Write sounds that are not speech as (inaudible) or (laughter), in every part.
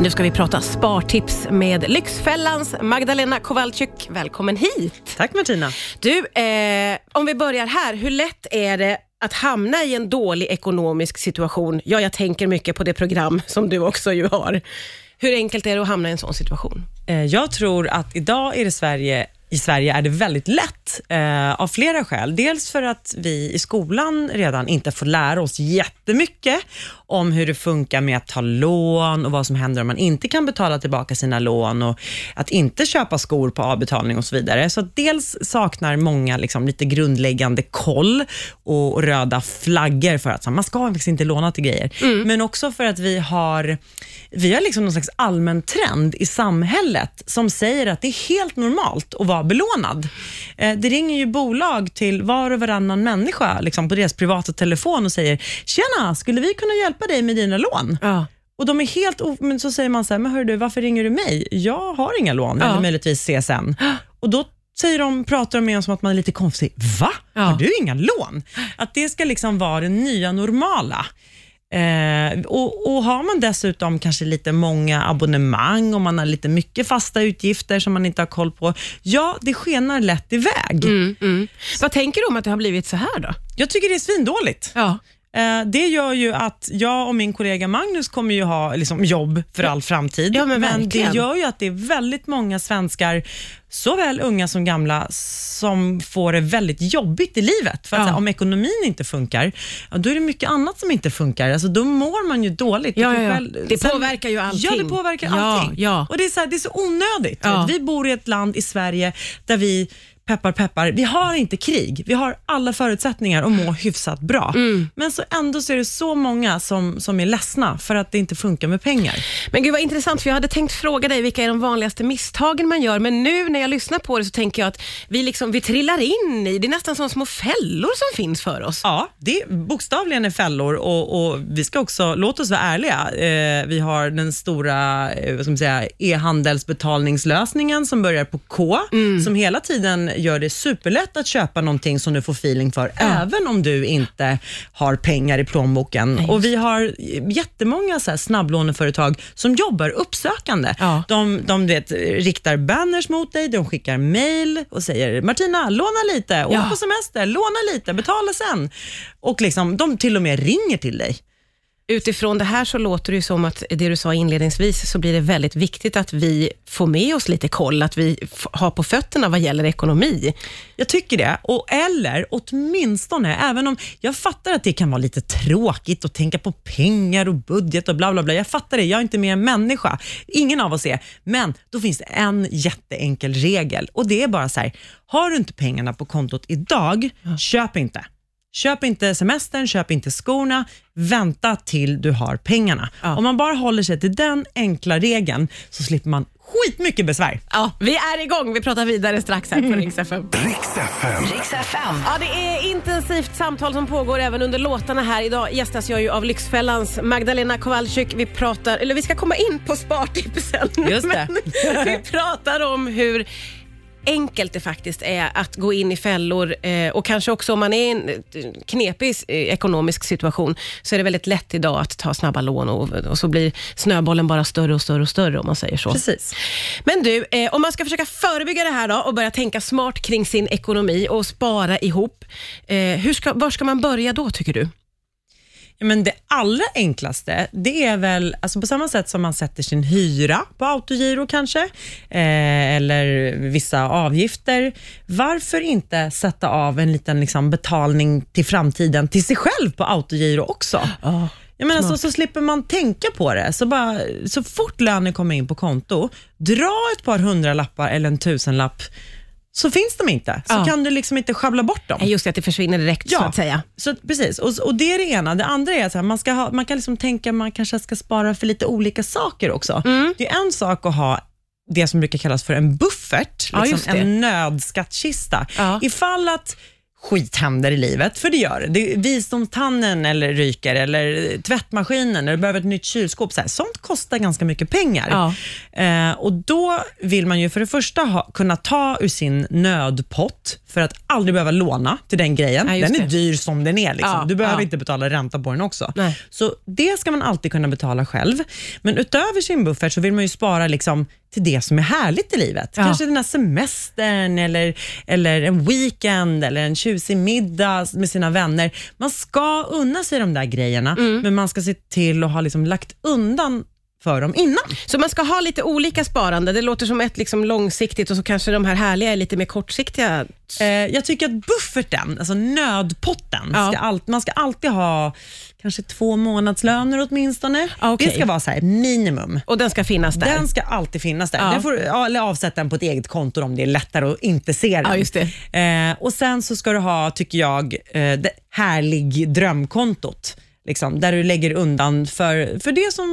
Nu ska vi prata spartips med Lyxfällans Magdalena Kowalczyk. Välkommen hit! Tack Martina. Du, eh, om vi börjar här. Hur lätt är det att hamna i en dålig ekonomisk situation? Ja, jag tänker mycket på det program som du också ju har. Hur enkelt är det att hamna i en sån situation? Eh, Jag tror att idag är det Sverige i Sverige är det väldigt lätt eh, av flera skäl. Dels för att vi i skolan redan inte får lära oss jättemycket om hur det funkar med att ta lån och vad som händer om man inte kan betala tillbaka sina lån och att inte köpa skor på avbetalning och så vidare. Så dels saknar många liksom lite grundläggande koll och röda flaggor för att man ska faktiskt inte låna till grejer. Men också för att vi har, vi har liksom någon slags allmän trend i samhället som säger att det är helt normalt att vara belånad. Eh, Det ringer ju bolag till var och varannan människa liksom på deras privata telefon och säger “Tjena, skulle vi kunna hjälpa dig med dina lån?” Ja. Och de är helt men så säger man så här, men hör du, varför ringer du mig? Jag har inga lån, Ja. eller möjligtvis CSN. Och då säger de, pratar de med en som att man är lite konstig. Va? Ja. Har du inga lån? Att det ska liksom vara det nya normala. Eh, och, och Har man dessutom kanske lite många abonnemang och man har lite mycket fasta utgifter som man inte har koll på, ja, det skenar lätt iväg. Mm, mm. Vad tänker du om att det har blivit så här då? Jag tycker det är svindåligt. Ja. Eh, Det gör ju att jag och min kollega Magnus kommer ju ha liksom, jobb för all framtid. Ja, men det verkligen. gör ju att det är väldigt många svenskar, såväl unga som gamla, som får det väldigt jobbigt i livet. För att Ja. här, om ekonomin inte funkar, ja, då är det mycket annat som inte funkar. Alltså, då mår man ju dåligt. Ja, ja, själv- Det påverkar ju allting. Ja, det påverkar Ja, allting. Och det är, så här, det är så onödigt. Vi bor i ett land i Sverige där vi peppar peppar, vi har inte krig. Vi har alla förutsättningar att må hyfsat bra. Mm. Men så ändå så är det så många som, som är ledsna för att det inte funkar med pengar. Men gud vad intressant, för jag hade tänkt fråga dig vilka är de vanligaste misstagen man gör, men nu när jag lyssnar på det så tänker jag att vi, liksom, vi trillar in i, det är nästan som små fällor som finns för oss. Ja, det är bokstavligen är fällor och, och vi ska också, låt oss vara ärliga, eh, vi har den stora eh, vad ska man säga, e-handelsbetalningslösningen som börjar på K, Mm. som hela tiden gör det superlätt att köpa någonting som du får feeling för, även om du inte har pengar i plånboken. och vi har jättemånga så här snabblåneföretag som jobbar uppsökande. Ja. De, de vet, riktar banners mot dig, de skickar mail och säger Martina, låna lite, åk Ja. på semester, låna lite, betala sen. Och liksom, de till och med ringer till dig. Utifrån det här så låter det som att det du sa inledningsvis, så blir det väldigt viktigt att vi får med oss lite koll, att vi har på fötterna vad gäller ekonomi. Jag tycker det. Och, eller åtminstone, även om jag fattar att det kan vara lite tråkigt att tänka på pengar och budget och bla bla bla. Jag fattar det, jag är inte mer än människa. Ingen av oss är. Men då finns det en jätteenkel regel och det är bara så här, har du inte pengarna på kontot idag, köp inte. Köp inte semestern, köp inte skorna, vänta till du har pengarna. Ja. Om man bara håller sig till den enkla regeln så slipper man skitmycket besvär. Ja, vi är igång. Vi pratar vidare strax här på (laughs) Rix FM. Riks FM. Riks FM. Ja, det är intensivt samtal som pågår även under låtarna här. Idag gästas jag ju av Lyxfällans Magdalena Kowalczyk. Vi pratar, eller vi ska komma in på spartipsen. Just det. (laughs) Men vi pratar om hur enkelt det faktiskt är att gå in i fällor eh, och kanske också om man är i en eh, knepig eh, ekonomisk situation så är det väldigt lätt idag att ta snabba lån och, och så blir snöbollen bara större och större och större om man säger så. Precis. Men du, om man ska försöka förebygga det här då och börja tänka smart kring sin ekonomi och spara ihop, hur ska, var ska man börja då tycker du? Ja, men det allra enklaste, det är väl alltså på samma sätt som man sätter sin hyra på autogiro kanske, eh, eller vissa avgifter. Varför inte sätta av en liten liksom, betalning till framtiden till sig själv på autogiro också? Jag menar, så, så slipper man tänka på det. Så, bara, så fort lönen kommer in på konto, dra ett par hundralappar eller en tusenlapp, så finns de inte. Så Ja. kan du liksom inte schabbla bort dem. Nej, Just det, att det försvinner direkt så att säga. Så, precis, och, och det är det ena. Det andra är att man, ska ha, man kan liksom tänka att man kanske ska spara för lite olika saker också. Mm. Det är en sak att ha det som brukar kallas för en buffert, Ja, just liksom det. en nödskattkista. Ja. Ifall att skit händer i livet, för det gör det. Visdomstannen eller ryker, eller tvättmaskinen, eller du behöver ett nytt kylskåp. Så här. Sånt kostar ganska mycket pengar. Ja. Eh, och Då vill man ju för det första ha, kunna ta ur sin nödpott för att aldrig behöva låna till den grejen. Ja, den är det. dyr som den är. Liksom. Ja, du behöver ja. inte betala ränta på den också. Nej. Så Det ska man alltid kunna betala själv. Men utöver sin buffert så vill man ju spara liksom till det som är härligt i livet. Kanske den här semestern eller, eller en weekend eller en tjusig middag med sina vänner. Man ska unna sig de där grejerna, Mm. men man ska se till att ha liksom lagt undan för dem innan. Så man ska ha lite olika sparande. Det låter som ett liksom långsiktigt och så kanske de här härliga är lite mer kortsiktiga. Eh, jag tycker att bufferten, alltså nödpotten, Ja. ska all, man ska alltid ha kanske två månadslöner åtminstone. Ja, okej. Det ska vara så här, minimum. Och den ska finnas där. Den ska alltid finnas där. Ja. Den får, eller avsätta den på ett eget konto om det är lättare att inte se den. Ja. Eh, och Sen så ska du ha, tycker jag, eh, det härlig drömkontot. Liksom, där du lägger undan för, för det som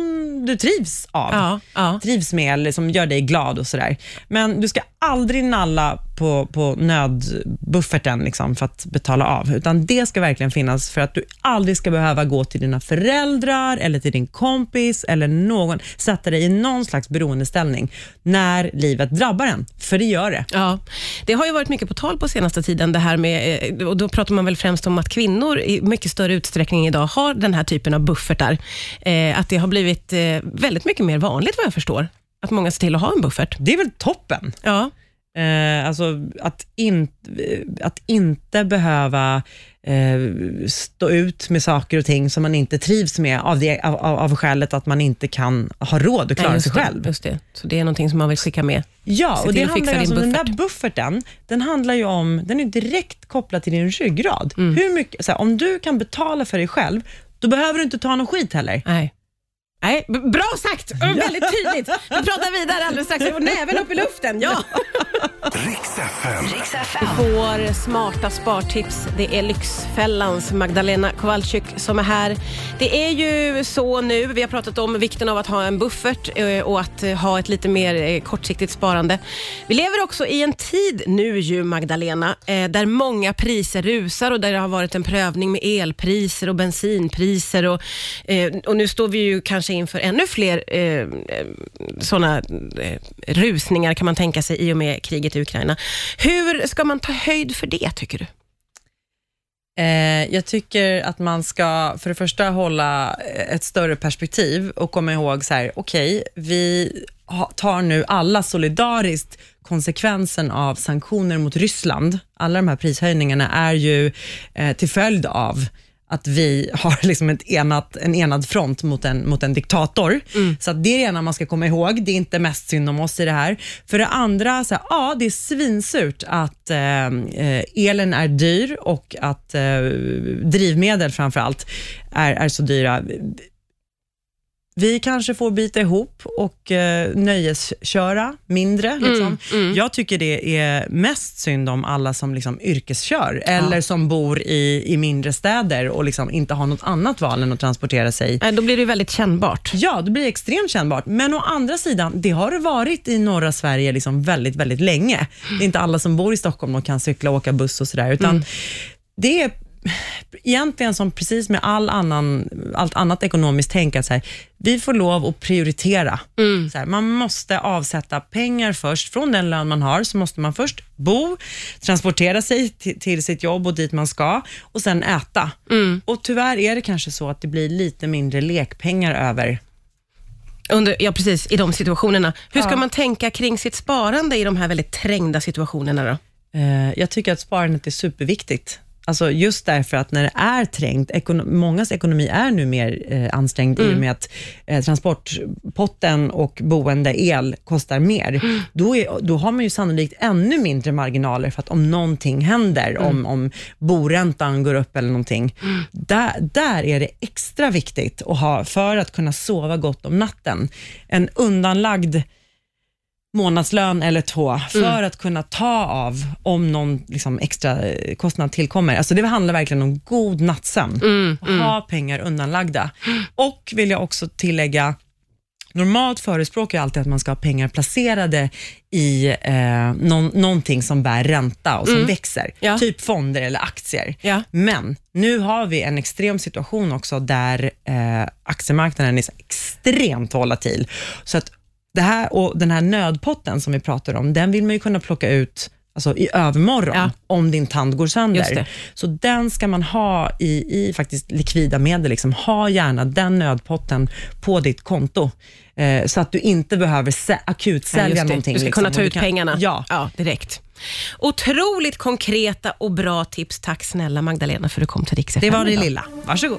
du trivs av. Ja, ja. Trivs med eller som gör dig glad och sådär. Men du ska aldrig nalla på, på nödbufferten liksom, för att betala av, utan det ska verkligen finnas för att du aldrig ska behöva gå till dina föräldrar eller till din kompis eller någon, sätta dig i någon slags beroendeställning när livet drabbar en, för det gör det. Ja, det har ju varit mycket på tal på senaste tiden, det här med, eh, och då pratar man väl främst om att kvinnor i mycket större utsträckning idag har den här typen av buffertar. Eh, att det har blivit eh, väldigt mycket mer vanligt vad jag förstår, att många ser till att ha en buffert. Det är väl toppen? Ja, Eh, alltså att, in, att inte behöva eh, stå ut med saker och ting som man inte trivs med av, det, av, av, skälet att man inte kan ha råd att klara Nej, sig det, själv. Just det. Så det är någonting som man vill skicka med. Ja, Se och det handlar alltså, den där buffert. bufferten, den handlar ju om, den är direkt kopplad till din ryggrad. Mm. Hur mycket, här, om du kan betala för dig själv, då behöver du inte ta någon skit heller. Nej. Nej, bra sagt! Väldigt tydligt. Vi pratar vidare alldeles strax. Och näven upp i luften. Ja. (laughs) Riks FM. Vår smarta spartips, det är Lyxfällans Magdalena Kowalczyk som är här. Det är ju så nu, vi har pratat om vikten av att ha en buffert eh, och att eh, ha ett lite mer eh, kortsiktigt sparande. Vi lever också i en tid nu ju Magdalena, där många priser rusar och där det har varit en prövning med elpriser och bensinpriser och, och nu står vi ju kanske inför ännu fler sådana rusningar kan man tänka sig i och med kriget i Ukraina. Hur ska man ta höjd för det tycker du? Eh, jag tycker att man ska för det första hålla ett större perspektiv och komma ihåg så här, okej, vi tar nu alla solidariskt konsekvensen av sanktioner mot Ryssland. Alla de här prishöjningarna är ju eh, till följd av att vi har (laughs) liksom ett enat, en enad front mot en, mot en diktator. Så att det är det ena man ska komma ihåg. Det är inte mest synd om oss i det här. För det andra, så här, ja, det är svinsurt att eh, eh, elen är dyr och att eh, drivmedel framför allt är, är så dyra. Vi kanske får bita ihop och eh, nöjesköra mindre. Liksom. Jag tycker det är mest synd om alla som liksom yrkeskör eller som bor i, i mindre städer och liksom inte har något annat val än att transportera sig. Nej, Då blir det väldigt kännbart. Ja, det blir extremt kännbart. Men å andra sidan, det har det varit i norra Sverige liksom väldigt, väldigt länge. Det är inte alla som bor i Stockholm och kan cykla och åka buss och sådär, utan det är egentligen som precis med all annan, allt annat ekonomiskt tänk, att så här, vi får lov att prioritera. Så här, man måste avsätta pengar först. Från den lön man har så måste man först bo, transportera sig till, till sitt jobb och dit man ska och sen äta. Och Tyvärr är det kanske så att det blir lite mindre lekpengar över Under, ja, precis. I de situationerna. Hur ska Ja. man tänka kring sitt sparande i de här väldigt trängda situationerna då? Eh, Jag tycker att sparandet är superviktigt. Alltså just därför att när det är trängt, ekono- mångas ekonomi är nu mer eh, ansträngd i och med att eh, transportpotten och boende, el, kostar mer. Då, är, då har man ju sannolikt ännu mindre marginaler för att om någonting händer, om, om boräntan går upp eller någonting, där, där är det extra viktigt att ha för att kunna sova gott om natten. En undanlagd månadslön eller två för att kunna ta av om någon liksom, extra eh, kostnad tillkommer. Alltså det handlar verkligen om god nattsömn. och Ha pengar undanlagda. Och vill jag också tillägga, normalt förespråkar jag alltid att man ska ha pengar placerade i eh, någon, någonting som bär ränta och som växer. Ja. Typ fonder eller aktier. Ja. Men nu har vi en extrem situation också där eh, aktiemarknaden är extremt volatil. Så att det här, och den här nödpotten som vi pratar om, den vill man ju kunna plocka ut alltså i övermorgon, Ja. om din tand går sönder. Så den ska man ha i, i faktiskt likvida medel. Liksom. Ha gärna den nödpotten på ditt konto, eh, så att du inte behöver sä- akutsälja Ja, just det. någonting. Du ska liksom. kunna ta ut kan- pengarna Ja, direkt. Otroligt konkreta och bra tips. Tack snälla Magdalena för att du kom till Rix det var det idag. lilla. Varsågod.